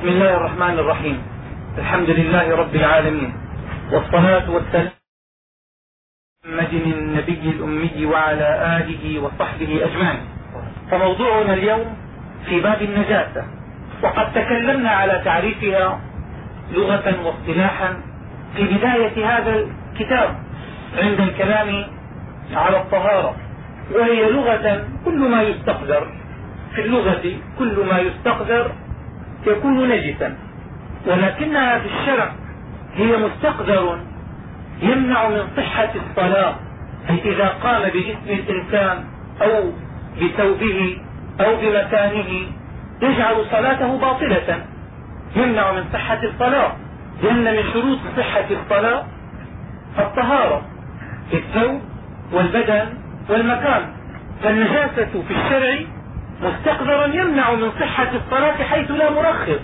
بسم الله الرحمن الرحيم الحمد لله رب العالمين والصلاة والسلام محمد النبي الأمي وعلى آله وصحبه أجمعين فموضوعنا اليوم في باب النجاسة. وقد تكلمنا على تعريفها لغة واصطلاحا في بداية هذا الكتاب عند الكلام على الطهارة. وهي لغة كل ما يستقدر. في اللغة كل ما يستقدر يكون نجسا. ولكنها في الشرع هي مستقدر يمنع من صحة الصلاة. أي إذا قام بجسم الإنسان أو بثوبه أو بمكانه يجعل صلاته باطلة. يمنع من صحة الصلاة. لأن من شروط صحة الصلاة الطهارة في الثوب والبدن والمكان. فالنجاسة في الشرع مستقدرا يمنع من صحة الصلاة حيث لا مرخص.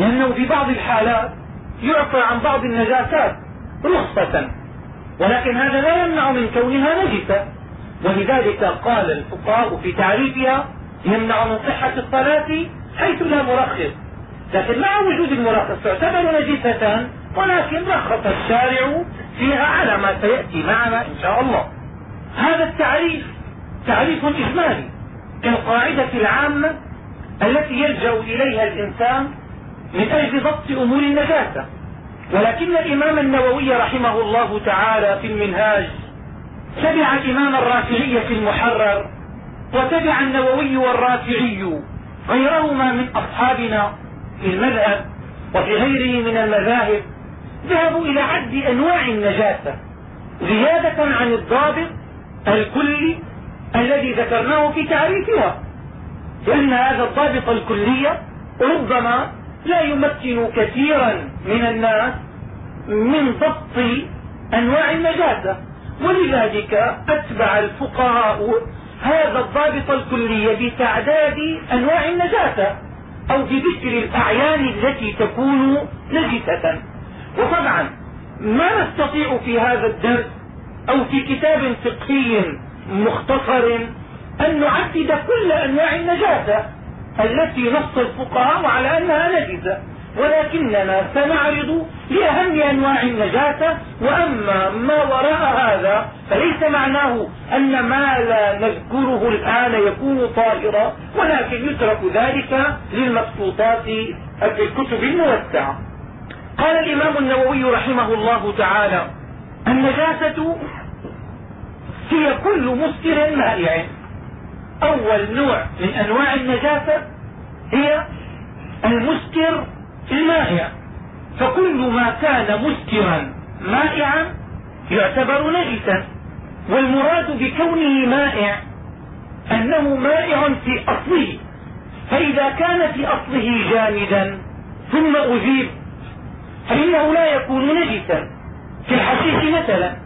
لأنه في بعض الحالات يعفى عن بعض النجاسات رخصة. ولكن هذا لا يمنع من كونها نجسة. ولذلك قال الفقهاء في تعريفها يمنع من صحة الصلاة حيث لا مرخص. لكن مع وجود المرخص تعتبر نجسة ولكن رخص الشارع فيها على ما سيأتي معنا إن شاء الله. هذا التعريف تعريف إجمالي. كالقاعدة العامة التي يلجأ إليها الإنسان من أجل ضبط أمور النجاسة. ولكن الإمام النووي رحمه الله تعالى في المنهاج تبع الإمام الرافعي في المحرر وتبع النووي والرافعي غيرهما من أصحابنا في المذهب وفي غيره من المذاهب ذهبوا إلى عد أنواع النجاسة زيادة عن الضابط الكلي الذي ذكرناه في تعريفها لأن هذا الضابط الكلي ربما لا يمكن كثيرا من الناس من ضبط أنواع النجاسة ولذلك أتبع الفقهاء هذا الضابط الكلي بتعداد أنواع النجاسة أو بذكر الأعيان التي تكون نجسة. وطبعا ما نستطيع في هذا الدرس أو في كتاب فقهي مختصر أن نعدد كل أنواع النجاسة التي نص الفقهاء على أنها نجسة. ولكننا سنعرض لأهم أنواع النجاسة وأما ما وراء هذا فليس معناه أن ما لا نذكره الآن يكون طاهرا ولكن يترك ذلك للمبسوطات في الكتب الموسعة. قال الإمام النووي رحمه الله تعالى النجاسة هي كل مسكر مائع أول نوع من أنواع النجاسة هي المسكر المائع. فكل ما كان مسكرا مائعا يعتبر نجسا. والمراد بكونه مائع أنه مائع في أصله. فإذا كان في أصله جامدا ثم أذيب فإنه لا يكون نجسا. في الحشيش مثلا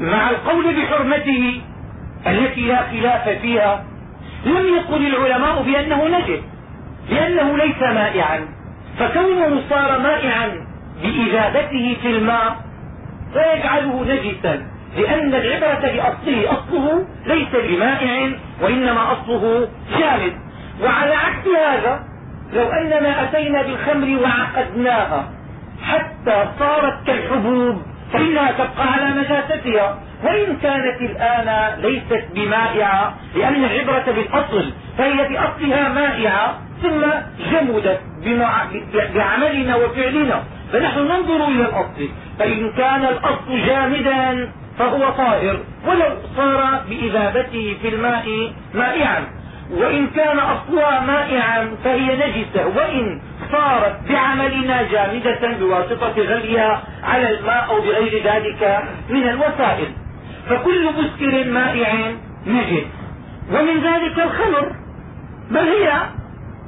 مع القول بحرمته التي لا خلاف فيها لم يقل العلماء بأنه نجس لأنه ليس مائعا. فكونه صار مائعا بإذابته في الماء لا يجعله نجسا لأن العبرة بأصله أصله ليس بمائع وإنما أصله جامد. وعلى عكس هذا لو أننا أتينا بالخمر وعقدناها حتى صارت كالحبوب فإنها تبقى على نجاستها وإن كانت الآن ليست بمائعة لأن العبرة بالأصل فهي بأصلها مائعة ثم جمدت بعملنا وفعلنا. فنحن ننظر إلى الأصل. فإن كان الأصل جامدا فهو طاهر. ولو صار بإذابته في الماء مائعا. وإن كان أصلها مائعا فهي نجسة. وإن صارت بعملنا جامدة بواسطة غليها على الماء أو بغير ذلك من الوسائل. فكل مسكر مائع نجس. ومن ذلك الخمر. بل هي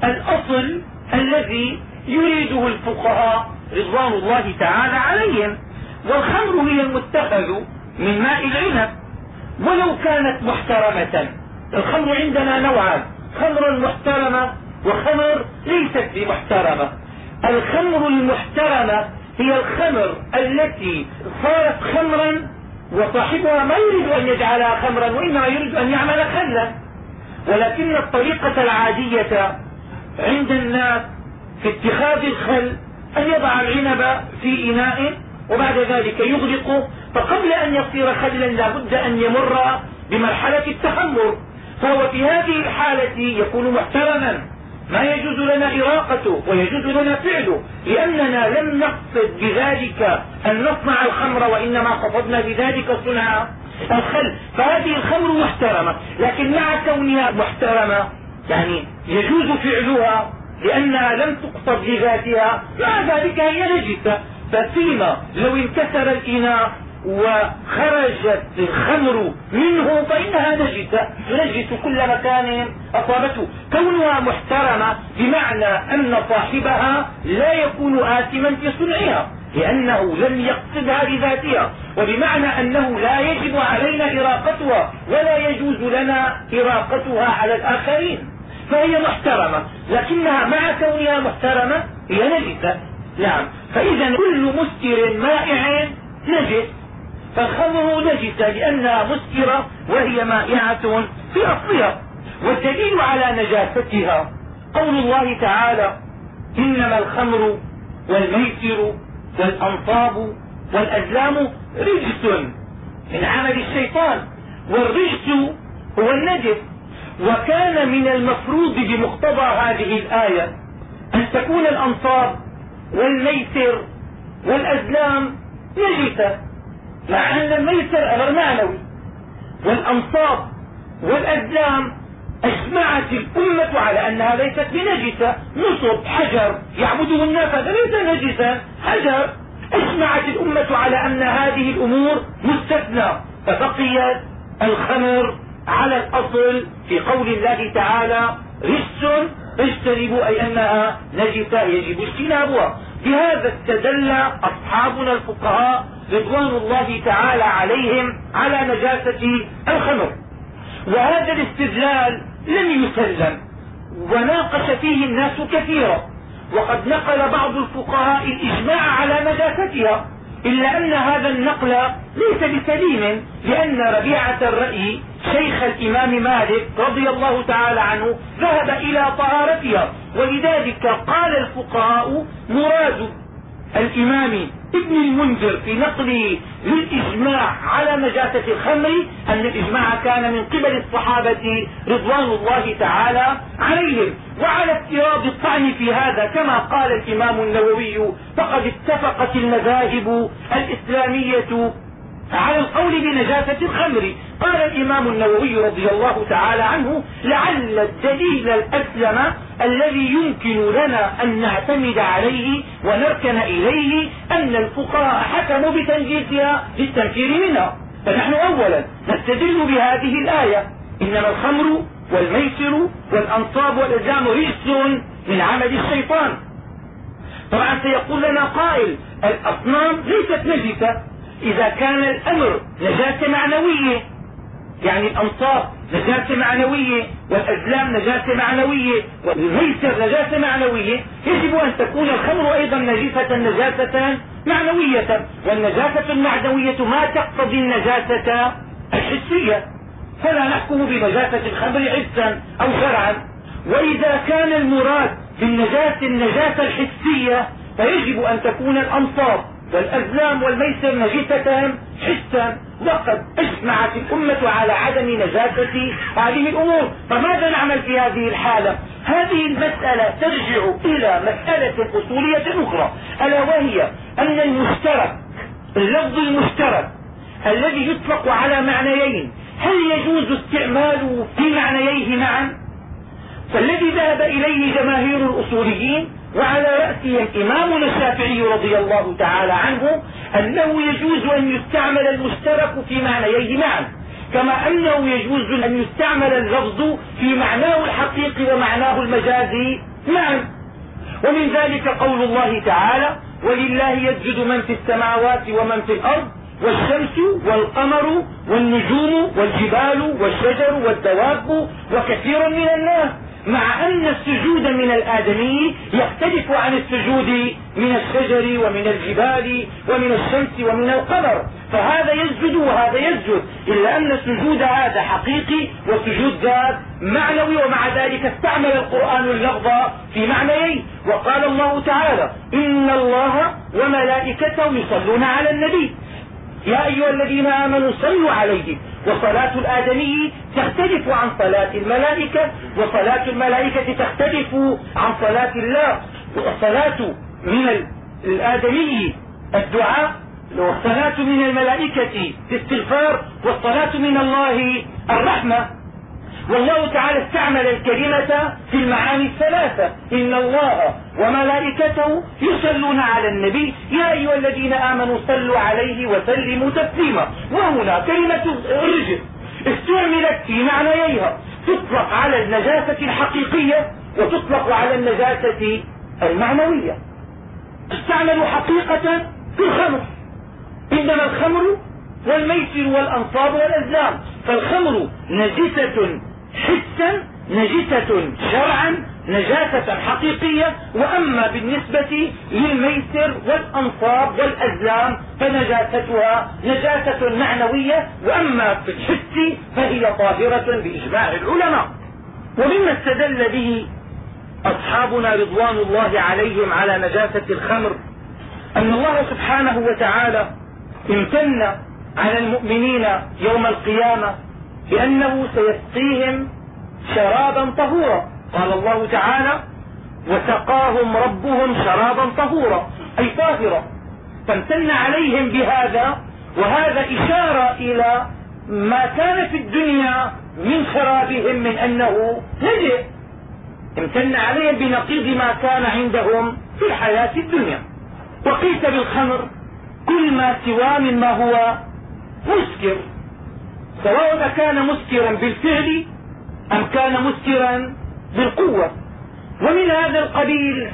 الأصل الذي يريده الفقهاء رضوان الله تعالى عليهم. والخمر هي المتخذ من ماء العنب. ولو كانت محترمة. الخمر عندنا نوعان. خمر محترمة وخمر ليست بمحترمة. الخمر المحترمة هي الخمر التي صارت خمرا وصاحبها ما يريد أن يجعلها خمرا وإنما يريد أن يعمل خلا. ولكن الطريقة العادية عند الناس في اتخاذ الخل أن يضع العنب في إناء وبعد ذلك يغلقه فقبل أن يصير خلا لا بد أن يمر بمرحلة التخمر. فهو في هذه الحالة يكون محترما. ما يجوز لنا إراقته ويجوز لنا فعله لأننا لم نقصد بذلك أن نصنع الخمر وإنما قصدنا بذلك صنع الخل. فهذه الخمر محترمة لكن مع كونها محترمة يعني يجوز فعلها لأنها لم تقصد لذاتها مع ذلك هي نجسة ففيما لو انكسر الإناء وخرجت الخمر منه فإنها نجسة تنجس كل مكان أصابته. كونها محترمة بمعنى أن صاحبها لا يكون آثما في صنعها لأنه لم يقصدها لذاتها وبمعنى أنه لا يجب علينا إراقتها ولا يجوز لنا إراقتها على الآخرين. فهي محترمة لكنها مع كونها محترمة هي نجسة نعم. فإذا كل مسكر مائع نجس فالخمر نجسة لأنها مسكرة وهي مائعة في أصلها. والدليل على نجاستها قول الله تعالى إنما الخمر والميسر والأنصاب والأزلام رجس من عمل الشيطان والرجس هو النجس. وكان من المفروض بمقتضى هذه الآية أن تكون الأنصاب والميسر والأزلام نجسة. مع أن الميسر أمر معنوي والأنصاب والأزلام أجمعت الأمة على أنها ليست بنجسة. نصب حجر يعبده الناس هذا ليس نجسا حجر. أجمعت الأمة على أن هذه الأمور مستثنى. فبقيت الخمر على الأصل في قول الله تعالى رجس اجتنبوا أي أنها نجسة. يجب اجتنابها. بهذا استدل أصحابنا الفقهاء رضوان الله تعالى عليهم على نجاسة الخمر. وهذا الاستدلال لم يسلم وناقش فيه الناس كثيرا. وقد نقل بعض الفقهاء الإجماع على نجاستها إلا أن هذا النقل ليس بسليم لأن ربيعة الرأي شيخ الإمام مالك رضي الله تعالى عنه ذهب إلى طهارتها ولذلك قال الفقهاء مراد الإمام ابن المنذر في نقله للإجماع على نجاسة الخمر أن الإجماع كان من قبل الصحابة رضوان الله تعالى عليهم. وعلى افتراض الطعن في هذا كما قال الإمام النووي فقد اتفقت المذاهب الإسلامية على القول بنجاسة الخمر. قال الإمام النووي رضي الله تعالى عنه لعل الدليل الأسلم الذي يمكن لنا أن نعتمد عليه ونركن إليه أن الفقهاء حكموا بتنجيسها للتنفير منها. فنحن أولا نستدل بهذه الآية. إنما الخمر والميسر والأنصاب والأزلام رجس من عمل الشيطان. طبعا سيقول لنا قائل الأصنام ليست نجسة. إذا كان الأمر نجاسة معنوية يعني الأنصاب نجاسة معنوية والأزلام نجاسة معنوية والميسر نجاسة معنوية يجب أن تكون الخمر أيضا نجسة نجاسة معنوية والنجاسة المعنوية ما تقتضي النجاسة الحسية. فلا نحكم بنجاسة الخمر حسا أو شرعا. وإذا كان المراد بالنجاسة النجاسة الحسية فيجب أن تكون الأنصاب والأزلام والميسر نجستان حسا وقد اجمعت الأمة على عدم نجاسة هذه الأمور. فماذا نعمل في هذه الحالة؟ هذه المسألة ترجع إلى مسألة أصولية أخرى ألا وهي أن المشترك اللفظ المشترك الذي يطلق على معنيين هل يجوز استعماله في معنييه معا؟ فالذي ذهب إليه جماهير الأصوليين وعلى رأسهم إمامنا الشافعي رضي الله تعالى عنه أنه يجوز أن يستعمل المشترك في معنييه معا كما أنه يجوز أن يستعمل اللفظ في معناه الحقيقي ومعناه المجازي معا. ومن ذلك قول الله تعالى ولله يسجد من في السماوات ومن في الأرض والشمس والقمر والنجوم والجبال والشجر والدواب وكثير من الناس مع أن السجود من الآدمي يختلف عن السجود من الشجر ومن الجبال ومن الشمس ومن القمر. فهذا يسجد وهذا يسجد إلا أن السجود هذا حقيقي والسجود ذات معنوي ومع ذلك استعمل القرآن اللفظ في معنيين. وقال الله تعالى إن الله وملائكته يصلون على النبي. يا أيها الذين آمنوا صلوا عليه. وصلاة الآدمي تختلف عن صلاة الملائكة وصلاة الملائكة تختلف عن صلاة الله. والصلاة من الآدمي الدعاء والصلاة من الملائكة استغفار والصلاة من الله الرحمة. والله تعالى استعمل الكلمة في المعاني الثلاثة. إن الله وملائكته يصلون على النبي يا أيها الذين آمنوا صلوا عليه وسلموا تسليما. وهنا كلمة الرجل استعملت في معنييها تطلق على النجاسة الحقيقية وتطلق على النجاسة المعنوية. تستعمل حقيقة في الخمر. إنما الخمر والميسر والأنصاب والأزلام. فالخمر نجسة حسا نجسة شرعا نجاسة حقيقية وأما بالنسبة للميسر والأنصاب والأزلام فنجاستها نجاسة معنوية وأما في الحس فهي طاهرة بإجماع العلماء. ومما استدل به أصحابنا رضوان الله عليهم على نجاسة الخمر أن الله سبحانه وتعالى امتن على المؤمنين يوم القيامة بأنه سيسقيهم شرابا طهورا. قال الله تعالى وسقاهم ربهم شرابا طهورا أي طاهرا. فامتن عليهم بهذا وهذا إشارة إلى ما كان في الدنيا من شرابهم من أنه نجس امتن عليهم بنقيض ما كان عندهم في الحياة الدنيا. وقيس بالخمر كل ما سوى مما هو مسكر. سواء كان مسكرا بالفعل أم كان مسكرا بالقوة. ومن هذا القبيل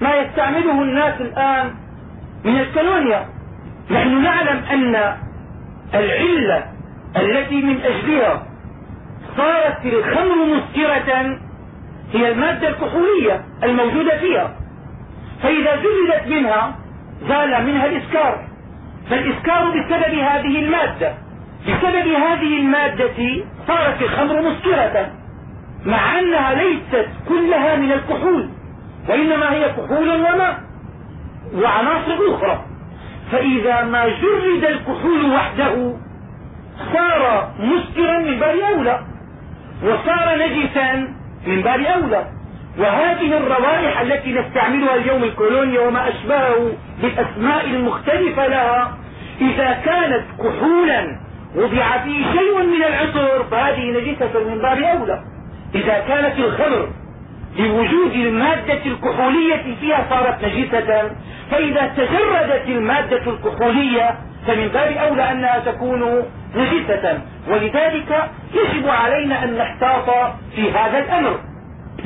ما يستعمله الناس الآن من الكولونيا. نحن نعلم أن العلة التي من أجلها صارت الخمر مسكرة هي المادة الكحولية الموجودة فيها. فإذا زلت منها زال منها الإسكار. فالإسكار بسبب هذه المادة. بسبب هذه المادة صارت الخمر مسكرة. مع أنها ليست كلها من الكحول وإنما هي كحول وماء وعناصر أخرى. فإذا ما جرد الكحول وحده صار مسكرا من باب أولى وصار نجسا من باب أولى. وهذه الروائح التي نستعملها اليوم الكولونيا وما أشبهه بالأسماء المختلفة لها إذا كانت كحولا وضع فيه شيء من العطر فهذه نجسة من باب أولى. إذا كانت الخمر لوجود المادة الكحولية فيها صارت نجسة فإذا تجردت المادة الكحولية فمن باب أولى أنها تكون نجسة. ولذلك يجب علينا أن نحتاط في هذا الأمر.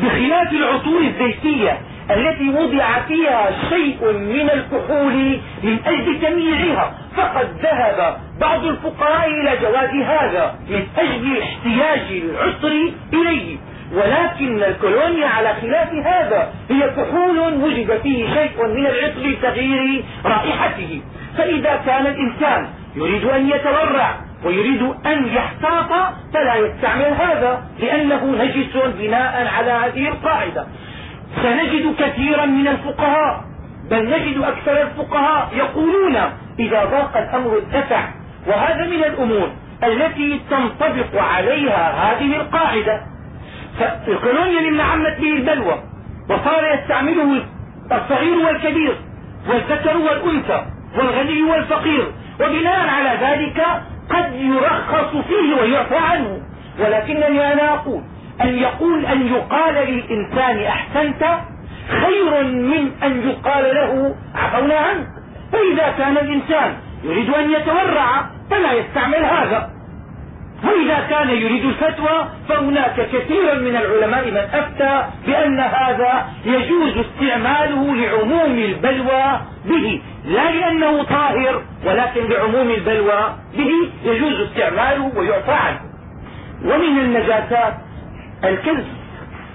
بخلاف العطور الزيتية التي وضع فيها شيء من الكحول من أجل تمييزها فقد ذهب بعض الفقهاء إلى جواز هذا من أجل احتياج العطر إليه. ولكن الكولونيا على خلاف هذا هي كحول وجد فيه شيء من العطر لتغيير رائحته. فإذا كان الإنسان يريد أن يتورع ويريد أن يحتاط فلا يستعمل هذا لأنه نجس بناء على هذه القاعدة. سنجد كثيرا من الفقهاء بل نجد أكثر الفقهاء يقولون إذا ضاق الأمر اتسع. وهذا من الأمور التي تنطبق عليها هذه القاعدة. فالكولونيا مما عمت به البلوى وصار يستعمله الصغير والكبير والذكر والأنثى والغني والفقير وبناء على ذلك قد يرخص فيه ويعفى عنه. ولكنني أنا أقول أن يقول أن يقال للإنسان أحسنت خير من أن يقال له عفونا عنك فإذا كان الإنسان يريد أن يتورع فلا يستعمل هذا. وإذا كان يريد الفتوى فهناك كثير من العلماء من أفتى بأن هذا يجوز استعماله لعموم البلوى به. لا لأنه طاهر ولكن لعموم البلوى به يجوز استعماله ويعفى عنه. ومن النجاسات الكذب.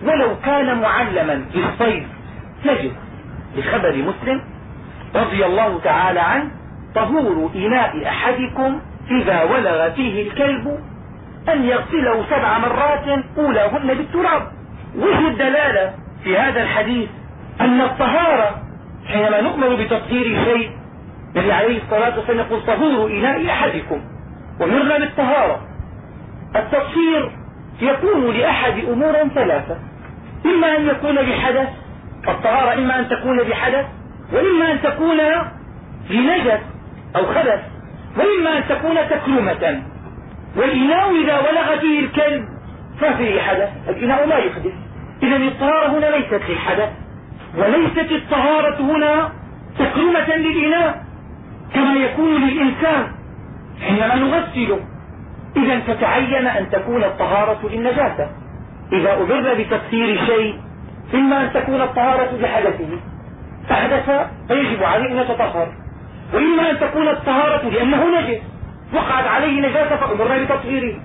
ولو كان معلما بالصيد نجد بخبر مسلم رضي الله تعالى عنه طهور إناء أحدكم إذا ولغ فيه الكلب أن يغسله سبع مرات أولاهن بالتراب. وجه الدلالة في هذا الحديث أن الطهارة حينما نؤمر بتطهير شيء النبي عليه الصلاة والسلام يقول طهور إناء أحدكم. ومرنا بالطهارة. التطهير يكون لأحد أمور ثلاثة. إما أن يكون بحدث الطهارة إما أن تكون بحدث وإما أن تكون لنجس أو خبث وإما أن تكون تكرمة. والإناء إذا ولغ فيه الكلب ففيه حدث الإناء لا يحدث. إذا الطهارة هنا ليست للحدث وليست الطهارة هنا تكرمة للإناء كما يكون للإنسان حينما نغسله. إذا فتعين أن تكون الطهارة للنجاسة. إذا أمرنا بتكثير شيء إما أن تكون الطهارة بحدثه فحدث فيجب عليه أن يتطهر. وإما أن تكون الطهارة لأنه نجس. وقعت عليه نجاسة فأمرنا بتطهيره.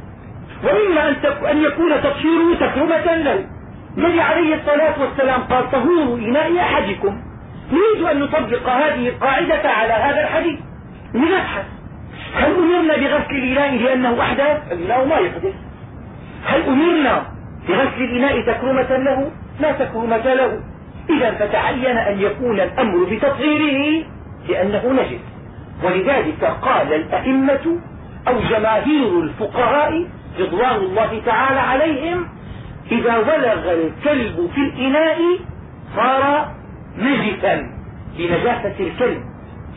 وإما أن, أن يكون تطهيره تكرمة له. النبي عليه الصلاة والسلام قال طهور إناء أحدكم. نريد أن نطبق هذه القاعدة على هذا الحديث. لنبحث. هل أمرنا بغسل الإناء لأنه أحدث الإناء ما يحدث هل أمرنا بغسل الإناء تكرمة له؟ لا تكرمة له. إذا فتعين أن يكون الأمر بتطهيره لأنه نجس ولذلك قال الأئمة أو جماهير الفقهاء رضوان الله تعالى عليهم إذا ولغ الكلب في الإناء صار نجسا لنجاسة الكلب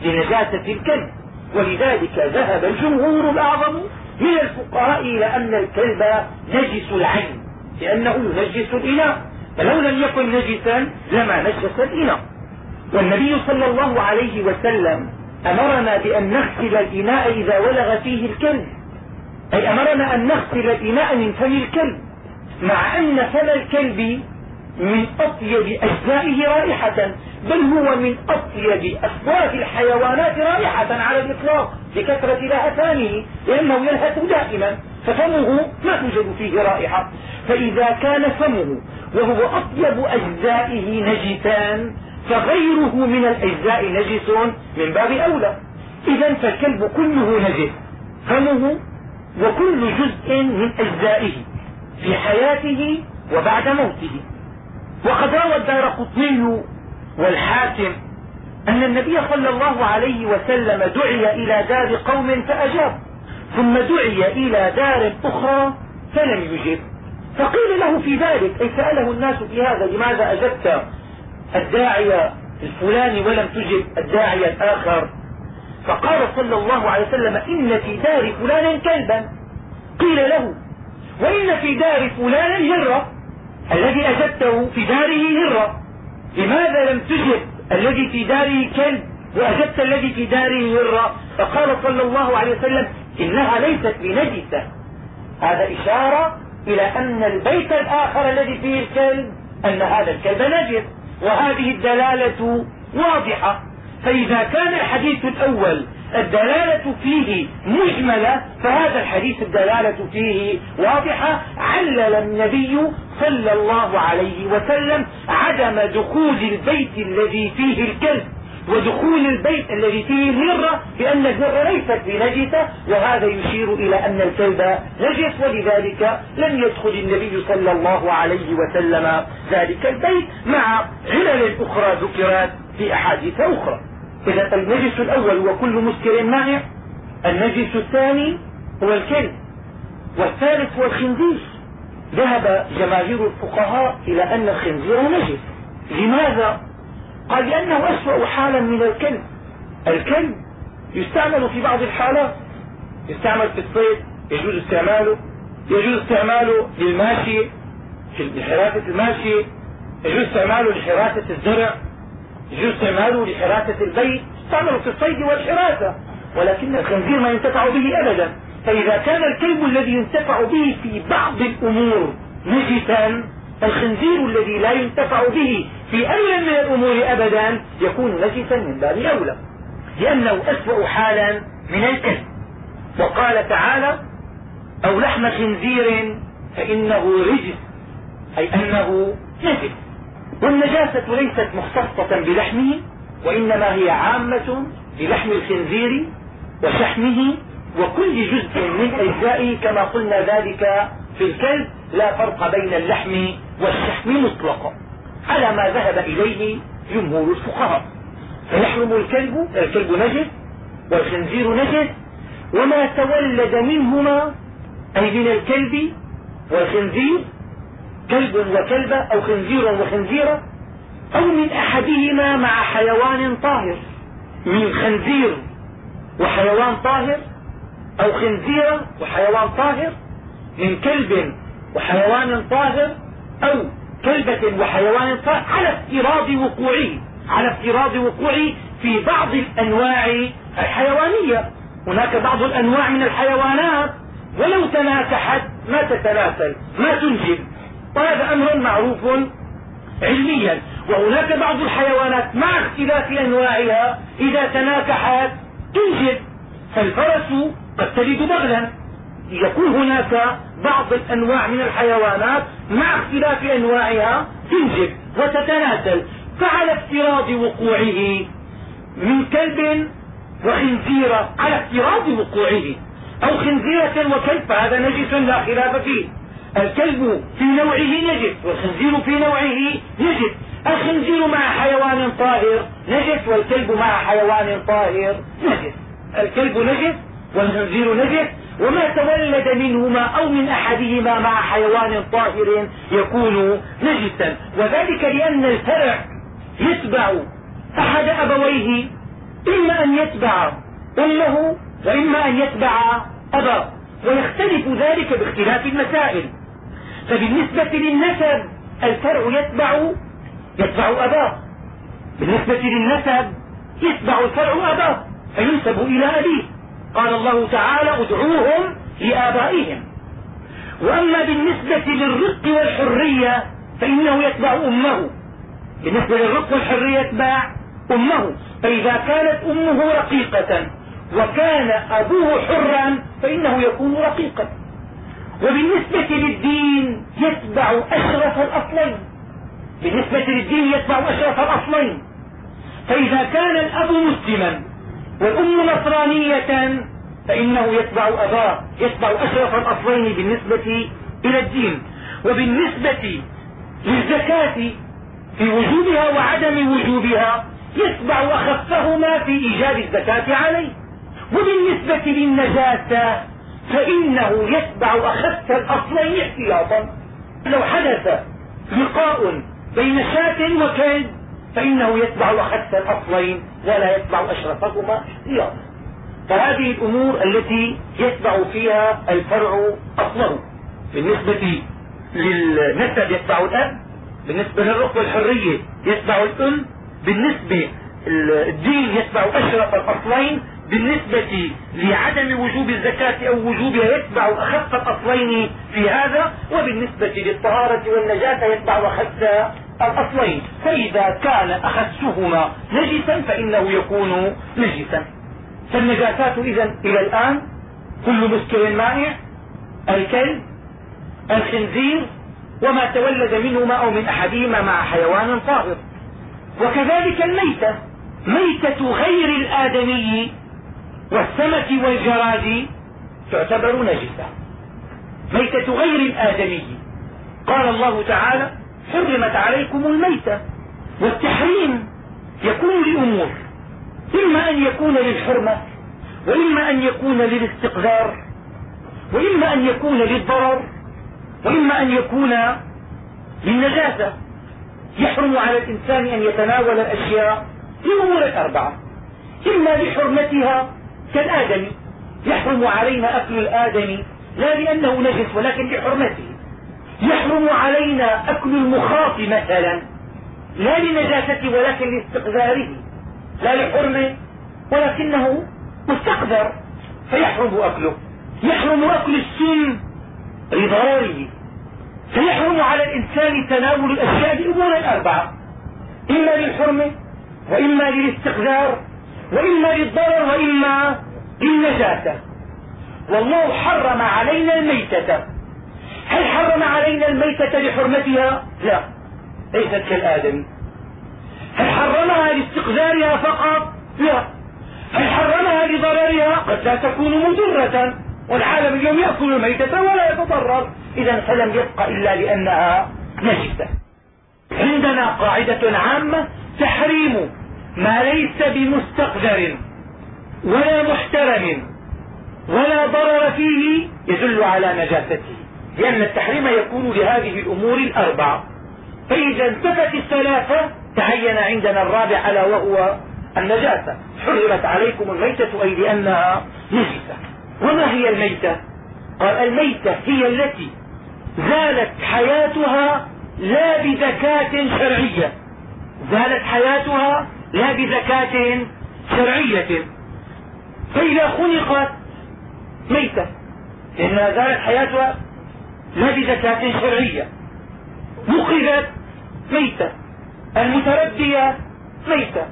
لنجاسة الكلب. ولذلك ذهب الجمهور الأعظم من الفقهاء إلى أن الكلب نجس العين لأنه ينجس الإناء. فلو لم يكن نجسا لما نجس الإناء. والنبي صلى الله عليه وسلم أمرنا بأن نغسل الإناء إذا ولغ فيه الكلب. أي أمرنا أن نغسل الإناء من فم الكلب مع أن فم الكلب من أطيب أجزائه رائحة بل هو من أطيب أصوات الحيوانات رائحة على الإطلاق لكثرة لهثانه لأنه يلهث دائما ففمه ما توجد فيه رائحة. فإذا كان فمه وهو أطيب أجزائه نجسان فغيره من الأجزاء نجس من باب أولى. إذا فالكلب كله نجس فمه وكل جزء من أجزائه في حياته وبعد موته. وقد روى الدار قطني والحاكم أن النبي صلى الله عليه وسلم دعي إلى دار قوم فأجاب ثم دعي إلى دار أخرى فلم يجب. فقيل له في ذلك أي سأله الناس في هذا لماذا أجبت الداعي الفلاني ولم تجب الداعي الآخر؟ فقال صلى الله عليه وسلم إن في دار فلان كلبا. قيل له وإن في دار فلان هرة. الذي أجبته في داره هرة. لماذا لم تجب الذي في داره كلب وأجبت الذي في داره هرة؟ فقال صلى الله عليه وسلم إنها ليست بنجسة. هذا إشارة إلى أن البيت الآخر الذي فيه الكلب أن هذا الكلب نجس وهذه الدلالة واضحة. فإذا كان الحديث الأول الدلالة فيه مجملة فهذا الحديث الدلالة فيه واضحة. علل النبي صلى الله عليه وسلم عدم دخول البيت الذي فيه الكلب. ودخول البيت الذي فيه الهرة لأن الهرة ليست بنجسة وهذا يشير إلى أن الكلب نجس ولذلك لم يدخل النبي صلى الله عليه وسلم ذلك البيت مع علل أخرى ذكرت في أحاديث أخرى. إذا النجس الأول هو كل مسكر مانع النجس الثاني هو الكلب والثالث هو الخنزير. ذهب جماهير الفقهاء إلى أن الخنزير نجس. لماذا؟ قال لأنه أسوأ حالا من الكلب. الكلب يستعمل في بعض الحالات. يستعمل في الصيد يجوز استعماله. يجوز استعماله للماشي لحراسة الماشي. يجوز استعماله لحراسة الزرع. يجوز استعماله لحراسة البيت. يستعمل في الصيد والحراسة. ولكن الخنزير ما ينتفع به أبدا. فإذا كان الكلب الذي ينتفع به في بعض الأمور نجسا الخنزير الذي لا ينتفع به في أي من الأمور أبدا يكون نجسا من باب أولى لأنه أسوأ حالا من الكلب وقال تعالى أو لحم خنزير فإنه رجس أي أنه نجس. والنجاسة ليست مختصة بلحمه وإنما هي عامة بلحم الخنزير وشحمه وكل جزء من أجزائه كما قلنا ذلك في الكلب لا فرق بين اللحم والشحم مطلقا. على ما ذهب إليه جمهور الفقهاء. فيحرم الكلب الكلب نجس والخنزير نجس وما تولد منهما أي من الكلب والخنزير كلب وكلبة أو خنزير وخنزيرة أو من أحدهما مع حيوان طاهر من خنزير وحيوان طاهر أو خنزيرة وحيوان طاهر من كلب وحيوان طاهر أو كلبة وحيوان على افتراض وقوعه على افتراض وقوعه في بعض الأنواع الحيوانية. هناك بعض الأنواع من الحيوانات. ولو تناكحت ما تتناسل ما تنجب. وهذا أمر معروف علميا. وهناك بعض الحيوانات مع اختلاف أنواعها إذا تناكحت تنجب. فالفرس قد تلد بغلا. يكون هناك بعض الأنواع من الحيوانات مع اختلاف أنواعها تنجب وتتناسل فعلى افتراض وقوعه من كلب وخنزيرة على افتراض وقوعه. أو خنزيرة وكلب فهذا نجس لا خلاف فيه. الكلب في نوعه نجس والخنزير في نوعه نجس. الخنزير مع حيوان طاهر نجس والكلب مع حيوان طاهر نجس. الكلب نجس والخنزير نجس وما تولد منهما أو من أحدهما مع حيوان طاهر يكون نجسا. وذلك لأن الفرع يتبع أحد أبويه إما أن يتبع أمه وإما أن يتبع أباه. ويختلف ذلك باختلاف المسائل. فبالنسبة للنسب الفرع يتبع يتبع أباه. بالنسبة للنسب يتبع الفرع أباه فينسب إلى أبيه. قال الله تعالى ادعوهم لآبائهم. وأما بالنسبة للرق والحرية فإنه يتبع أمه. بالنسبة للرق والحرية يتبع أمه. فإذا كانت أمه رقيقة وكان أبوه حرا فإنه يكون رقيقا. وبالنسبة للدين يتبع أشرف الأصلين. بالنسبة للدين يتبع أشرف الأصلين. فإذا كان الأب مسلما والأم نصرانية فإنه يتبع أباه يتبع أشرف الأصلين بالنسبة إلى الدين وبالنسبة للزكاة في وجوبها وعدم وجوبها يتبع أخفهما في إيجاب الزكاة عليه. وبالنسبة للنجاسة فإنه يتبع أخف الأصلين احتياطا. لو حدث لقاء بين شاة وكلب فإنه يتبع أخف الأصلين ولا يتبع أشرفهما احتياطا. فهذه الأمور التي يتبع فيها الفرع أصله. بالنسبة للنسب يتبع الأب بالنسبة للرق والحرية يتبع الأم بالنسبة الدين يتبع أشرف الأصلين بالنسبة لعدم وجوب الزكاة أو وجوبها يتبع أخف الأصلين في هذا وبالنسبة للطهارة والنجاة يتبع أخف الأصلين. فإذا كان أخسهما نجسا فإنه يكون نجسا. فالنجاسات إذا إلى الآن كل مسكر مائع الكلب الخنزير وما تولد منهما أو من أحدهما مع حيوان طاهر. وكذلك الميتة. ميتة غير الآدمي والسمك والجراد تعتبر نجسة. ميتة غير الآدمي. قال الله تعالى حرمت عليكم الميتة والتحريم يكون لأمور إما أن يكون للحرمة وإما أن يكون للاستقذار وإما أن يكون للضرر وإما أن يكون للنجاسة. يحرم على الإنسان أن يتناول الأشياء لأمور الأربعة إما لحرمتها كالآدمي. يحرم علينا أكل الآدمي لا لأنه نجس ولكن لحرمته. يحرم علينا أكل المخاط مثلا لا لنجاسته ولكن لاستقذاره لا لحرمه ولكنه مستقذر فيحرم أكله. يحرم أكل السم لضرره فيحرم على الإنسان تناول الأشياء بأمور الأربعة إما للحرمة وإما للاستقذار وإما للضرر وإما للنجاسة. والله حرم علينا الميتة. هل حرم علينا الميتة لحرمتها؟ لا ليست كالآدم. هل حرمها لاستقذارها فقط؟ لا. لضررها؟ قد لا تكون مضرة والعالم اليوم يأكل الميتة ولا يتضرر. إذا فلم يبق إلا لأنها نجسة. عندنا قاعدة عامة تحريم ما ليس بمستقدر ولا محترم ولا ضرر فيه يدل على نجاسته. لأن التحريم يكون لهذه الأمور الأربعة فإذا انتفت الثلاثة تعين عندنا الرابع ألا وهو النجاسة. حرمت عليكم الميتة أي لأنها نجسة. وما هي الميتة؟ قال الميتة هي التي زالت حياتها لا بذكاة شرعية. زالت حياتها لا بذكاة شرعية. فإذا خلقت ميتة لأنها زالت حياتها لا بزكاة شرعية. نقلت ميتة. المتردية ميتة.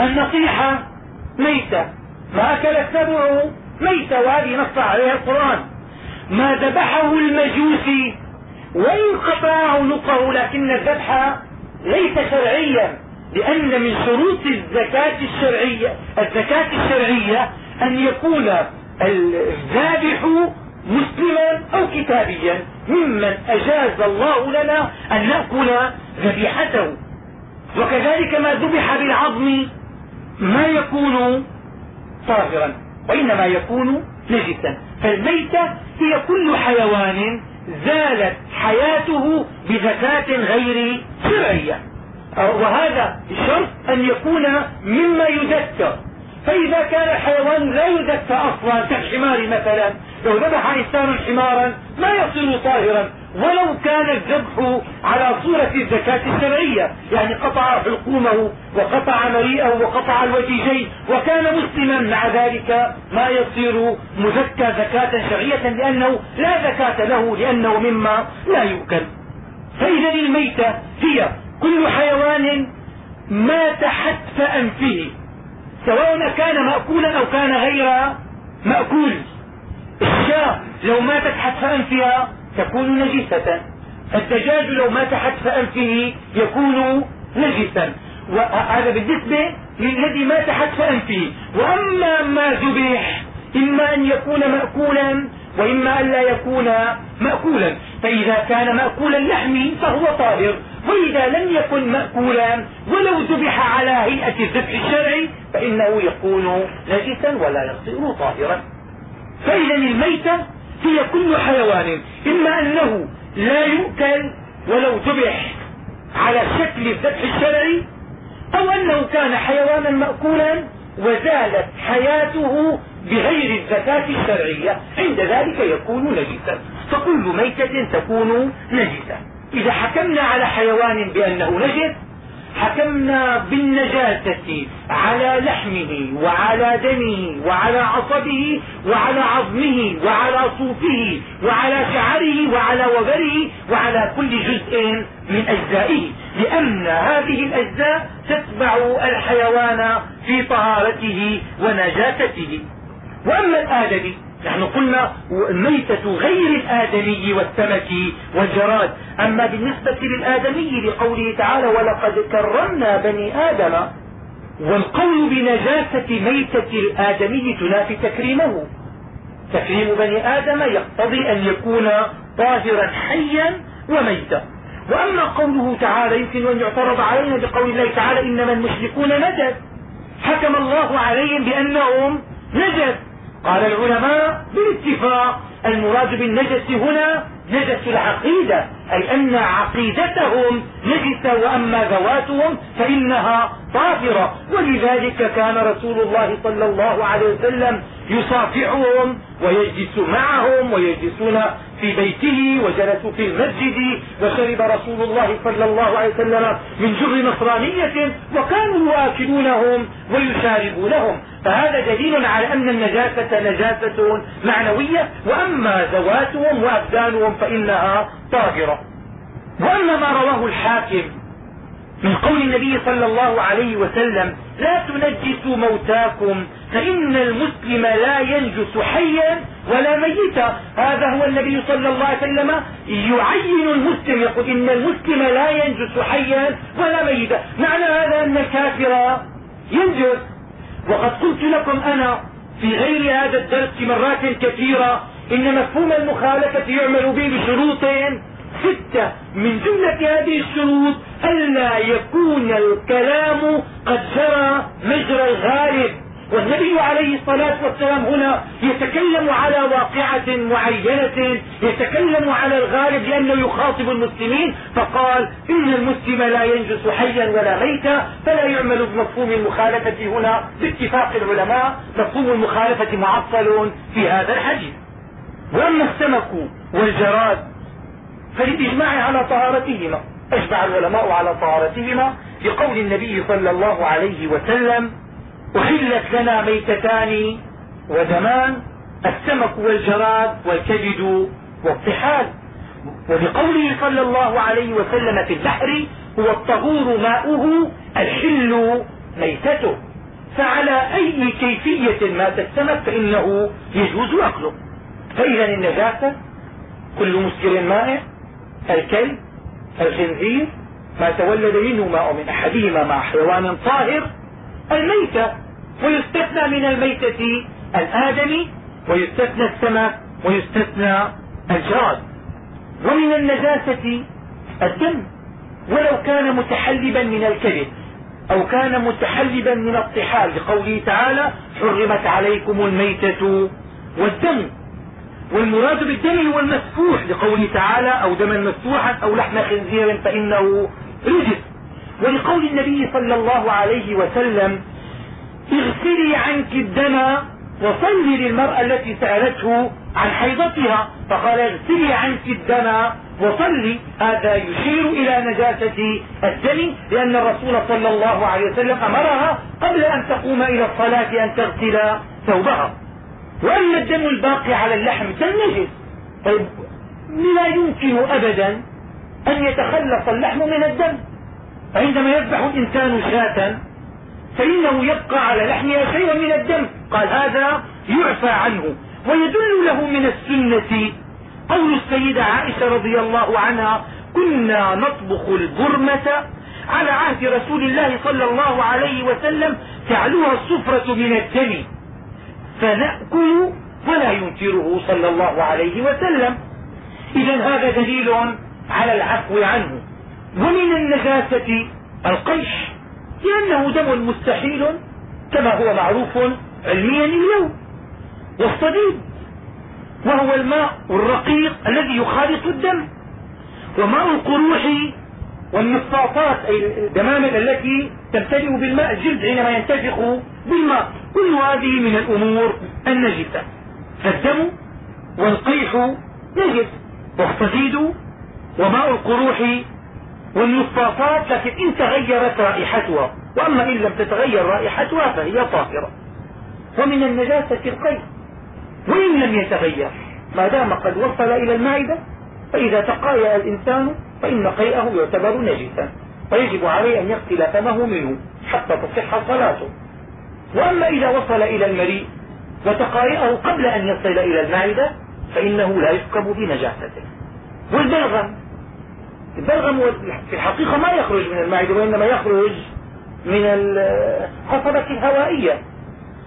النصيحة ميتة. ما أكل السبع ميتة. وهذه نص عليها القرآن. ما ذبحه المجوسي وإن قطع عنقه لكن الذبح ليس شرعيا لأن من شروط الزكاة الشرعية الزكاة الشرعية أن يكون الذابح مسلما أو كتابيا ممن أجاز الله لنا أن نأكل ذبيحته. وكذلك ما ذبح بالعظم ما يكون طاهرا وإنما يكون نجسا. فالميتة هي كل حيوان زالت حياته بزكاة غير شرعية وهذا الشرط أن يكون مما يذكر. فإذا كان الحيوان لا يذكى أصلا كالحمار مثلا لو ذبح إنسان حمارا ما يصير طاهرا ولو كان الذبح على صورة الزكاة الشرعية يعني قطع حلقومه وقطع مريئه وقطع الوجيجين وكان مسلما مع ذلك ما يصير مزكى زكاة شرعية لأنه لا زكاة له لأنه مما لا يؤكل. فإذا الميتة هي كل حيوان مات حتف أنفه سواء كان مأكولا أو كان غير مأكول. الشاة لو ماتت حتف أنفها تكون نجسة. الدجاج لو مات حتف أنفه يكون نجسا. وهذا بالنسبة للذي مات حتف أنفه. وأما ما ذبح إما أن يكون مأكولا وإما أن لا يكون مأكولا. فإذا كان مأكول اللحم فهو طاهر. وإذا لم يكن مأكولا ولو ذبح على هيئة الذبح الشرعي فإنه يكون نجسا ولا يصير طاهرا. فإذا الميتة هي كل حيوان إما أنه لا يؤكل ولو ذبح على شكل الذبح الشرعي أو أنه كان حيوانا مأكولا وزالت حياته بغير الزكاة الشرعية. عند ذلك يكون نجسا. فكل ميتة تكون نجسة. إذا حكمنا على حيوان بأنه نجس حكمنا بالنجاسة على لحمه وعلى دمه وعلى عصبه وعلى عظمه وعلى صوفه وعلى شعره وعلى وبره وعلى كل جزء من أجزائه لأن هذه الأجزاء تتبع الحيوان في طهارته ونجاسته. وأما الآدمي نحن قلنا الميتة غير الآدمي والسمك والجراد. أما بالنسبة للآدمي لقوله تعالى ولقد كرمنا بني آدم والقول بنجاسة ميتة الآدمي تنافي تكريمه. تكريم بني آدم يقتضي أن يكون طاهرا حيا وميتا. وأما قوله تعالى يمكن أن يعترض علينا بقول الله تعالى إنما المشركون نجس حكم الله عليهم بأنهم نجس قال العلماء بالاتفاق المراد بالنجس هنا نجس العقيدة. أي أن عقيدتهم نجسة وأما ذواتهم فإنها طاهرة. ولذلك كان رسول الله صلى الله عليه وسلم يصافحهم ويجلس معهم ويجلسون في بيته وجلسوا في المسجد. وشرب رسول الله صلى الله عليه وسلم من جر نصرانية وكانوا يؤكلونهم ويشاربونهم. فهذا دليل على أن النجاسة نجاسة معنوية وأما ذواتهم وأبدانهم فإنها طاهرة. وأما ما رواه الحاكم من قول النبي صلى الله عليه وسلم لا تنجسوا موتاكم فإن المسلم لا ينجس حيا ولا ميتا. هذا هو النبي صلى الله عليه وسلم يعين المسلم يقول إن المسلم لا ينجس حيا ولا ميتا. معنى هذا أن الكافر ينجس. وقد قلت لكم أنا في غير هذا الدرس مرات كثيرة إن مفهوم المخالفة يعمل به بشروط ستة من جملة هذه الشروط ألا يكون الكلام قد جرى مجرى الغالب. والنبي عليه الصلاة والسلام هنا يتكلم على واقعة معينة يتكلم على الغالب لأنه يخاطب المسلمين فقال إن المسلم لا ينجس حيا ولا ميتا فلا يعمل بمفهوم المخالفة هنا باتفاق العلماء. مفهوم المخالفة معطل في هذا الحديث. واما السمك والجراد. فللإجماع على طهارتهما أجمع العلماء على طهارتهما لقول النبي صلى الله عليه وسلم أحلت لنا ميتتان ودمان السمك والجراد والكبد والطحال. ولقوله صلى الله عليه وسلم في البحر هو الطهور ماؤه الحل ميتته. فعلى أي كيفية مات السمك فإنه يجوز أكله. فاذا النجاسة كل مسكر مائع الكلب الخنزير ما تولد منه ماء من أحدهما مع حيوان طاهر الميتة ويستثنى من الميتة الآدمي ويستثنى السمك ويستثنى الجراد. ومن النجاسة الدم. ولو كان متحلبا من الكذب أو كان متحلبا من الطحال لقوله تعالى حرمت عليكم الميتة والدم. والمراد بالدم هو المسفوح لقوله تعالى أو دما مسفوحا أو لحم خنزير فإنه رجس. ولقول النبي صلى الله عليه وسلم اغسلي عنك الدم وصلي للمرأة التي سألته عن حيضتها. فقال اغسلي عنك الدم وصلي. هذا يشير إلى نجاسة الدم لأن الرسول صلى الله عليه وسلم أمرها قبل أن تقوم إلى الصلاة أن تغسل ثوبها. وأما الدم الباقي على اللحم دم نجس طيب لا يمكن أبدا أن يتخلص اللحم من الدم. فعندما يذبح الإنسان شاة فإنه يبقى على لحمها شيء من الدم. قال هذا يعفى عنه ويدل له من السنة قول السيدة عائشة رضي الله عنها كنا نطبخ البرمة على عهد رسول الله صلى الله عليه وسلم تعلوها الصفرة من الدم. فنأكل ولا ينكره صلى الله عليه وسلم. إذا هذا دليل على العفو عنه. ومن النجاسة القيش لأنه دم مستحيل كما هو معروف علميا اليوم. والصديد وهو الماء الرقيق الذي يخالط الدم. وماء القروح والمصاطات أي الدمامل التي تمتلئ بالماء الجلد حينما ينتفخ بالماء. كل هذه من الأمور النجسة. فالدم والقيح نجس. والصديد وماء القروح والمصطافات لكن إن تغيرت رائحتها. وأما إن لم تتغير رائحتها فهي طاهرة. ومن النجاسة القيء وإن لم يتغير ما دام قد وصل إلى المعدة فإذا تقايأ الإنسان فإن قيئه يعتبر نجسا. فيجب عليه أن يغسل فمه منه حتى تصح صلاته. وأما إذا وصل إلى المريء وتقايأه قبل أن يصل إلى المعدة فإنه لا يحكم بنجاسته والبلغم البلغم في الحقيقة ما يخرج من المعدة وإنما يخرج من القصبة الهوائية.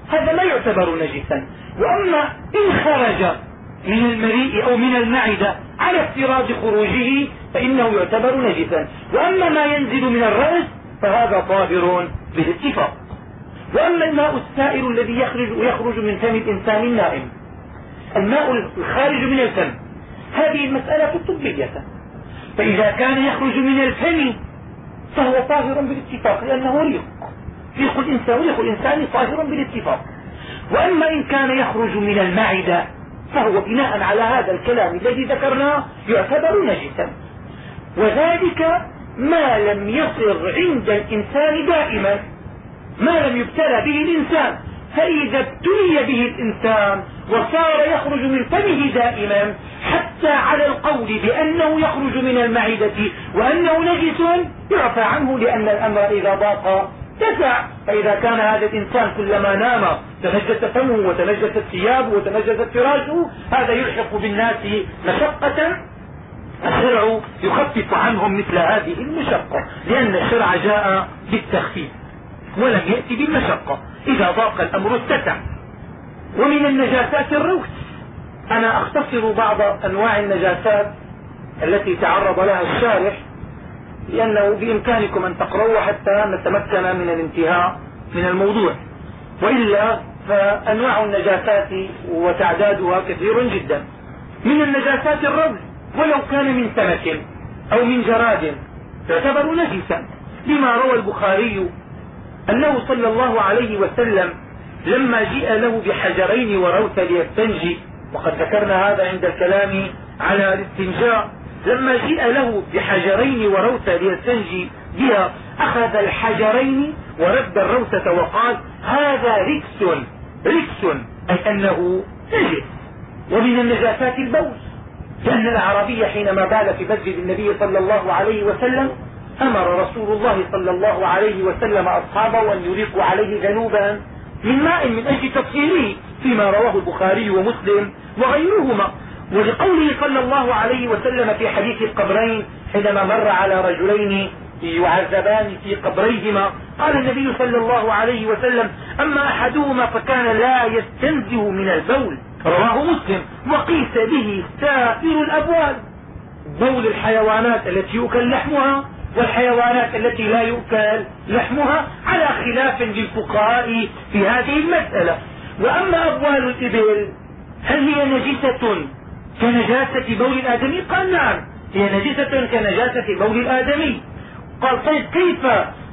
هذا لا يعتبر نجسا. وأما إن خرج من المريء أو من المعدة على افتراض خروجه فإنه يعتبر نجسا. وأما ما ينزل من الرأس فهذا طاهر بالاتفاق وأما الماء السائل الذي يخرج يخرج من فم الإنسان النائم الماء الخارج من الفم هذه المسألة طبية فإذا كان يخرج من الفم فهو طاهر بالاتفاق لأنه ريق. ريق الإنسان ريق الإنسان طاهر بالاتفاق. وأما إن كان يخرج من المعدة فهو بناء على هذا الكلام الذي ذكرناه يعتبر نجسا. وذلك ما لم يصر عند الإنسان دائما. ما لم يبتلى به الإنسان فإذا ابتلي به الإنسان وصار يخرج من فمه دائما حتى على القول بأنه يخرج من المعدة وأنه نجس يعفى عنه لأن الأمر إذا ضاق تسع. فإذا كان هذا الإنسان كلما نام تنجس فمه وتنجست ثيابه وتنجست فراشه هذا يلحق بالناس مشقة. الشرع يخفف عنهم مثل هذه المشقة لأن الشرع جاء بالتخفيف. ولم يأتي بالمشقة. إذا ضاق الأمر اتسع. ومن النجاسات الروث. أنا أختصر بعض أنواع النجاسات التي تعرض لها الشارح لأنه بإمكانكم أن تقرأوا حتى نتمكن من الانتهاء من الموضوع. وإلا فأنواع النجاسات وتعدادها كثير جدا. من النجاسات الرمل ولو كان من سمك أو من جراد تعتبر نجسا. لما روى البخاري أنه صلى الله عليه وسلم لما جيء له بحجرين وروث ليستنجي وقد ذكرنا هذا عند الكلام على الاستنجاء لما جيء له بحجرين وروثة ليستنجي بها أخذ الحجرين ورد الروثة وقال هذا ركس ركس أي أنه نجس ومن النجاسات البول لأن الأعرابي حينما بال في مسجد النبي صلى الله عليه وسلم أمر رسول الله صلى الله عليه وسلم أصحابه أن يريقوا عليه ذنوبا من ماء من أجل تطهيره فيما رواه البخاري ومسلم وغيرهما. ولقوله صلى الله عليه وسلم في حديث القبرين حينما مر على رجلين يعذبان في قبريهما قال النبي صلى الله عليه وسلم أما أحدهما فكان لا يستنزه من البول. رواه مسلم. وقيس به سائر الأبوال. بول الحيوانات التي يؤكل لحمها والحيوانات التي لا يؤكل لحمها على خلاف للفقهاء في هذه المسألة. وأما أبوال الإبل هل هي نجسة كنجاسة بول الآدمي؟ قال نعم هي نجسة كنجاسة بول الآدمي. قال طيب كيف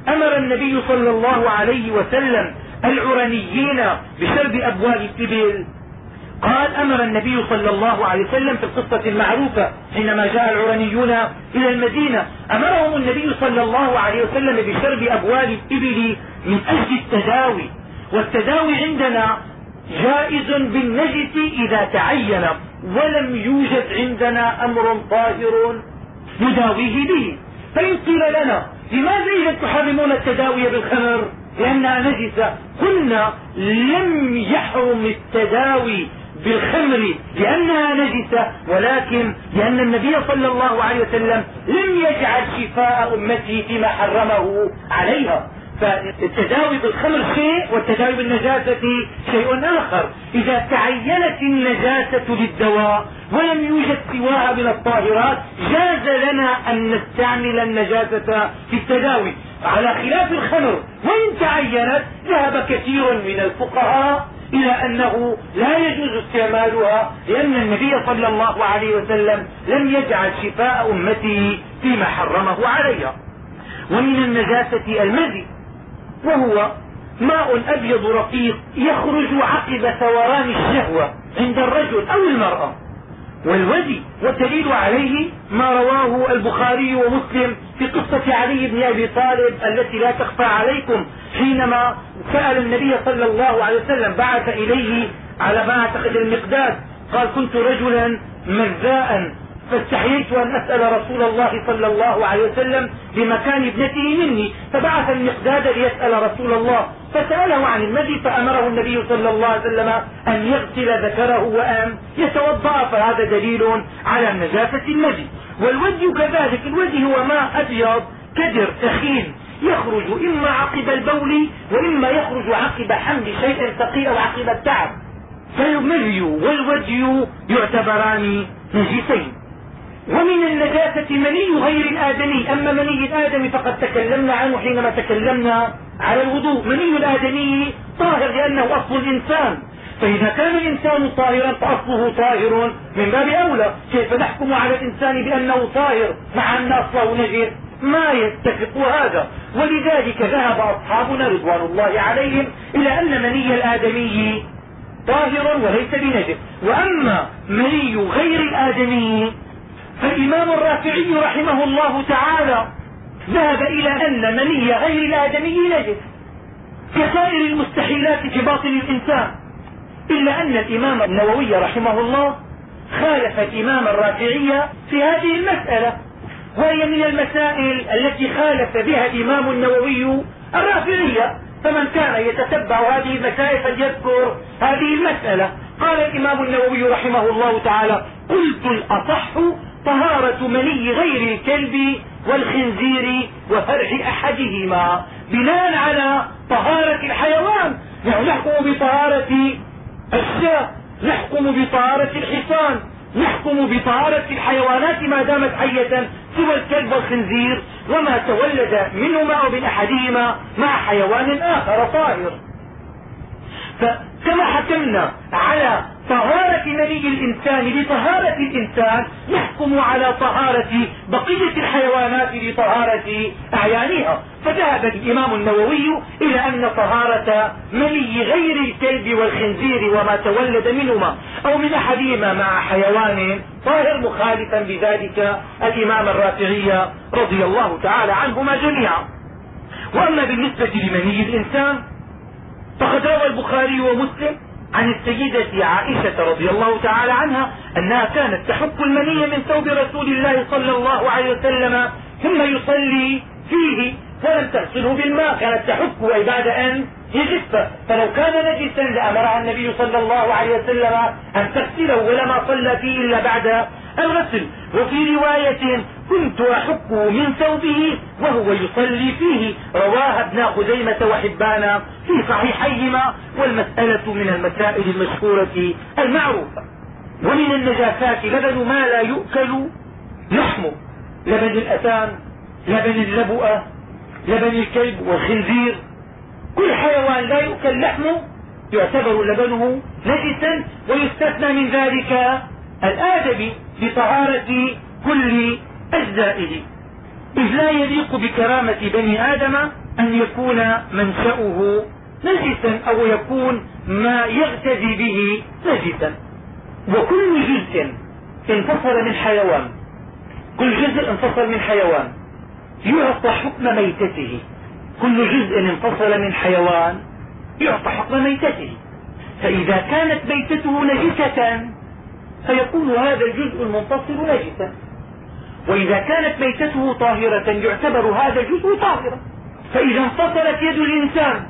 أمر النبي صلى الله عليه وسلم العرنيين بشرب أبوال الإبل؟ قال أمر النبي صلى الله عليه وسلم في القصة المعروفة حينما جاء العرنيون إلى المدينة. أمرهم النبي صلى الله عليه وسلم بشرب أبوال الإبل من أجل التداوي. والتداوي عندنا جائز بالنجس إذا تعين ولم يوجد عندنا أمر طاهر نداويه به. فإن قيل لنا لماذا إذا تحرمون التداوي بالخمر؟ لأنها نجسة. قلنا لم يحرم التداوي بالخمر لأنها نجسة ولكن لأن النبي صلى الله عليه وسلم لم يجعل شفاء أمته فيما حرمه عليها. فالتداوي بالخمر شيء والتداوي بالنجاسة شيء آخر. إذا تعينت النجاسة للدواء ولم يوجد سواها من الطاهرات جاز لنا أن نستعمل النجاسة في التداوي. على خلاف الخمر وإن تعينت ذهب كثير من الفقهاء إلى أنه لا يجوز استعمالها لأن النبي صلى الله عليه وسلم لم يجعل شفاء أمته فيما حرمه عليها. ومن النجاسة المزي وهو ماء أبيض رقيق يخرج عقب ثوران الشهوة عند الرجل أو المرأة. والودي والدليل عليه ما رواه البخاري ومسلم في قصة علي بن أبي طالب التي لا تخفى عليكم حينما سأل النبي صلى الله عليه وسلم بعث إليه على ما اعتقد المقداد. قال كنت رجلا مذاء فاستحييت أن أسأل رسول الله صلى الله عليه وسلم بمكان ابنته مني فبعث المقداد ليسأل رسول الله فسأله عن المدي فأمره النبي صلى الله عليه وسلم أن يغسل ذكره وأن يتوضأ فهذا دليل على نجاسة المدي والودي كذلك الودي هو ماء أبيض كدر ثخين يخرج إما عقب البول وإما يخرج عقب حمل شيء ثقيل أو عقب التعب. فالمري والودي يعتبران نجسين. ومن النجاسة مني غير الآدمي. أما مني الآدمي فقد تكلمنا عنه حينما تكلمنا على الوضوء. مني الآدمي طاهر لأنه أصل الإنسان. فإذا كان الإنسان طاهرا فأصله طاهر من باب أولى. كيف نحكم على الإنسان بأنه طاهر مع أن أصله نجس؟ ما يتفق هذا. ولذلك ذهب أصحابنا رضوان الله عليهم إلى أن مني الآدمي طاهر وليس بنجس. وأما مني غير الآدمي فالإمام الرافعي رحمه الله تعالى ذهب إلى أن مني غير الآدمي نجس. كسائر المستحيلات في باطن الإنسان. إلا أن الإمام النووي رحمه الله خالف الإمام الرافعي في هذه المسألة. وهي من المسائل التي خالف بها الإمام النووي الرافعية فمن كان يتتبع هذه المسائل فليذكر هذه المسألة. قال الإمام النووي رحمه الله تعالى قلت الأصح طهارة مني غير الكلب والخنزير وفرح أحدهما. بناء على طهارة الحيوان نحن نحكم بطهارة الشاة نحكم بطهارة الحصان نحكم بطهارة الحيوانات ما دامت حية سوى الكلب والخنزير وما تولد منهما أو من أحدهما مع حيوان آخر طاهر. فكما حكمنا على طهارة مني الإنسان بطهارة الإنسان نحكم على طهارة بقية الحيوانات بطهارة أعيانها. فذهب الإمام النووي إلى أن طهارة مني غير الكلب والخنزير وما تولد منهما أو من أحدهما مع حيوان طاهر مخالفا بذلك الإمام الرافعي رضي الله تعالى عنهما جميعا. وأما بالنسبة لمني الإنسان فقد روى البخاري ومسلم عن السيدة عائشة رضي الله تعالى عنها أنها كانت تحك المني من ثوب رسول الله صلى الله عليه وسلم ثم يصلي فيه ولم تغسله بالماء. كانت تحك أي بعد أن يجف. فلو كان نجسا لأمرها النبي صلى الله عليه وسلم أن تغسله ولما صلى فيه إلا بعد الغسل وفي رواية كنت أحكه من ثوبه وهو يصلي فيه رواها ابن خزيمة وحبان في صحيحيهما والمسألة من المسائل المشهورة المعروفة. ومن النجاسات لبن ما لا يؤكل لحمه لبن الأتان لبن اللبؤة لبن الكلب والخنزير. كل حيوان لا يؤكل لحمه يعتبر لبنه نجسا ويستثنى من ذلك الآدمي بطهارة كل أجزائه. إذ لا يليق بكرامة بني آدم أن يكون منشأه نجسا أو يكون ما يغتدي به نجسا. وكل جزء انفصل من حيوان كل جزء انفصل من حيوان يعطى حكم ميتته. كل جزء انفصل من حيوان يعطى حكم ميتته. فإذا كانت ميتته نجسة فيكون هذا الجزء المنفصل نجسا وإذا كانت ميتته طاهرة يعتبر هذا الجزء طاهرا. فإذا انفصلت يد الإنسان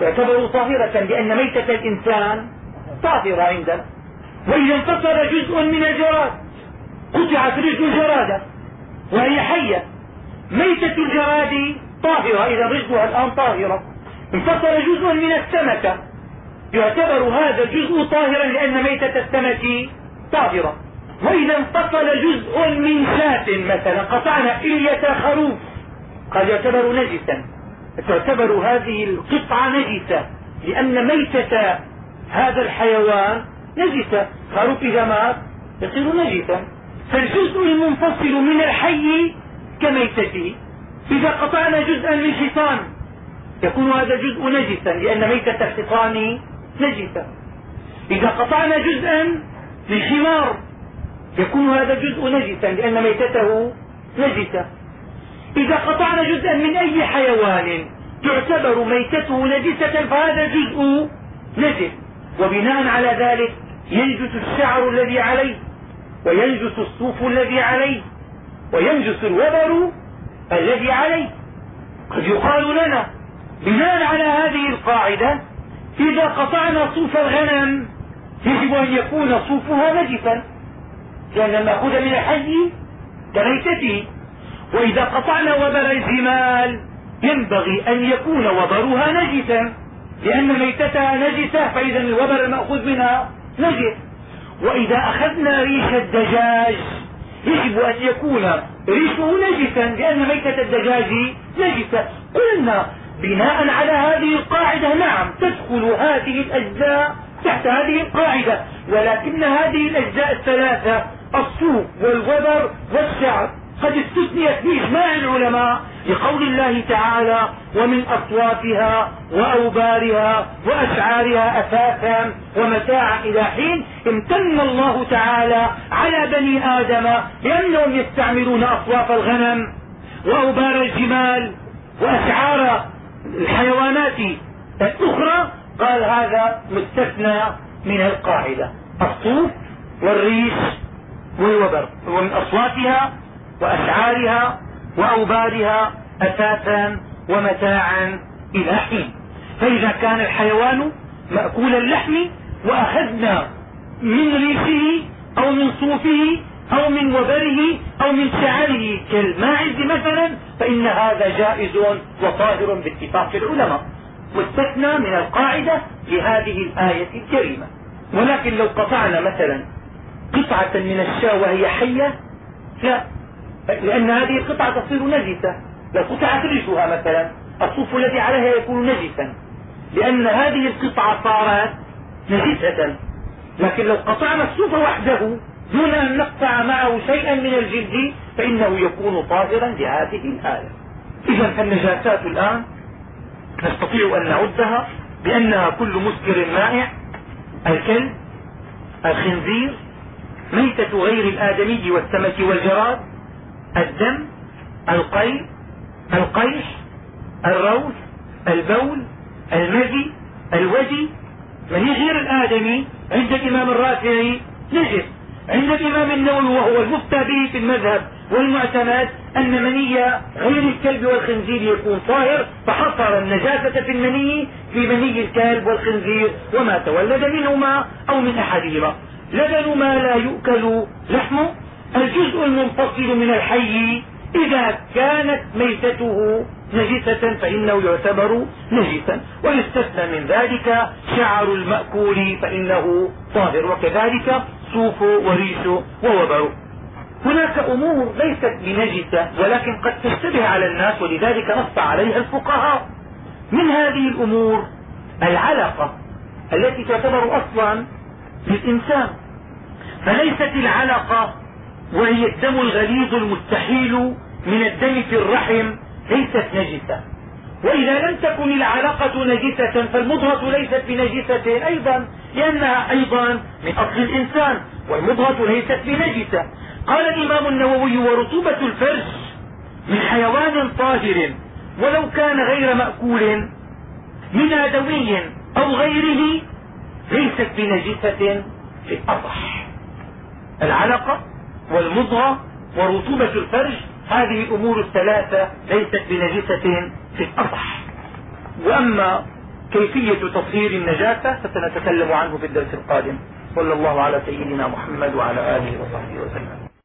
تعتبر طاهرة لأن ميتة الإنسان طاهرة عندنا. وإذا انفصل جزء من الجراد قطعت رجل الجرادة وهي حية ميتة الجراد طاهرة إذا رجلها الآن طاهرة. انفصل جزء من السمكة يعتبر هذا الجزء طاهرا لأن ميتة السمك طاهرة وإذا انفصل جزء من شاة مثلا قطعنا إلية خروف. قد يعتبر نجسا. تعتبر هذه القطعة نجسة لأن ميتة هذا الحيوان نجسة. خروف إذا مات يصير نجسا. فالجزء المنفصل من الحي كميتته إذا قطعنا جزءا من حصان يكون هذا الجزء نجسا لأن ميتة الحصان نجسة. إذا قطعنا جزءا من حمار. يكون هذا الجزء نجسا لأن ميتته نجسة. إذا قطعنا جزءا من أي حيوان تعتبر ميتته نجسة فهذا الجزء نجس. وبناء على ذلك ينجس الشعر الذي عليه وينجس الصوف الذي عليه وينجس الوبر الذي عليه. قد يقال لنا بناء على هذه القاعدة إذا قطعنا صوف الغنم يجب أن يكون صوفها نجسا لأن المأخوذ من الحي كميتته. وإذا قطعنا وبر الجمال ينبغي أن يكون وبرها نجسا لأن ميتتها نجسة فإذا الوبر المأخوذ منها نجس. وإذا أخذنا ريش الدجاج يجب أن يكون ريشه نجسا لأن ميتة الدجاج نجسة. قلنا بناء على هذه القاعدة نعم تدخل هذه الأجزاء تحت هذه القاعدة ولكن هذه الأجزاء الثلاثة الصوف والوبر والشعر قد استثنيت بإجماع العلماء لقول الله تعالى ومن أصوافها وأوبارها وأشعارها أثاثا ومتاعا إلى حين امتن الله تعالى على بني آدم لأنهم يستعملون أصواف الغنم وأوبار الجمال وأشعار الحيوانات الأخرى قال هذا مستثنى من القاعدة. الصوف والريش والوبر ومن أصواتها وأشعارها وأوبارها أثاثا ومتاعا إلى حين. فإذا كان الحيوان مأكول اللحم وأخذنا من ريشه أو من صوفه أو من وبره أو من شعره كالماعز مثلا فإن هذا جائز وطاهر باتفاق العلماء. مستثنى من القاعدة لهذه الآية الكريمة. ولكن لو قطعنا مثلا قطعة من الشاة وهي حية لا. لأن هذه القطعة تصير نجسة. لو قطعت ريشها مثلا الصوف الذي عليها يكون نجسا. لأن هذه القطعة صارت نجسة. لكن لو قطعنا الصوف وحده دون أن نقطع معه شيئا من الجلد فإنه يكون طاهرا لهذه الآية. إذا فالنجاسات الآن نستطيع أن نعدها بأنها كل مسكر مائع الكلب الخنزير ميتة غير الآدمي والسمك والجراد الدم القيء القيح الروث البول المذي الوجي. مني غير الآدمي عند الإمام الرافعي نجس عند الإمام النووي وهو المفتى به في المذهب والمعتمد أن مني غير الكلب والخنزير يكون طاهر فحصر النجاسة في المني في مني الكلب والخنزير وما تولد منهما أو من أحدهما. لبن ما لا يؤكل لحمه الجزء المنفصل من الحي إذا كانت ميتته نجسة فإنه يعتبر نجسا. ويستثنى من ذلك شعر المأكول فإنه طاهر. وكذلك صوف وريش ووبر. هناك أمور ليست بنجسة ولكن قد تشتبه على الناس ولذلك نص عليها الفقهاء. من هذه الأمور العلقة التي تعتبر أصلا للإنسان. فليست العلقة وهي الدم الغليظ المستحيل من الدم في الرحم ليست نجسة. وإذا لم تكن العلقة نجسة فالمضغة ليست بنجسة أيضا لأنها أيضا من أصل الإنسان والمضغة ليست بنجسة. قال الإمام النووي ورطوبة الفرش من حيوان طاهر ولو كان غير مأكول من آدمي أو غيره ليست بنجسة في الأصح العلقة والمضغة ورطوبة الفرج هذه الأمور الثلاثة ليست بنجسة في الأصح وأما كيفية تطهير النجاسة فسنتكلم عنه في الدرس القادم. صلى الله على سيدنا محمد وعلى آله وصحبه وسلم.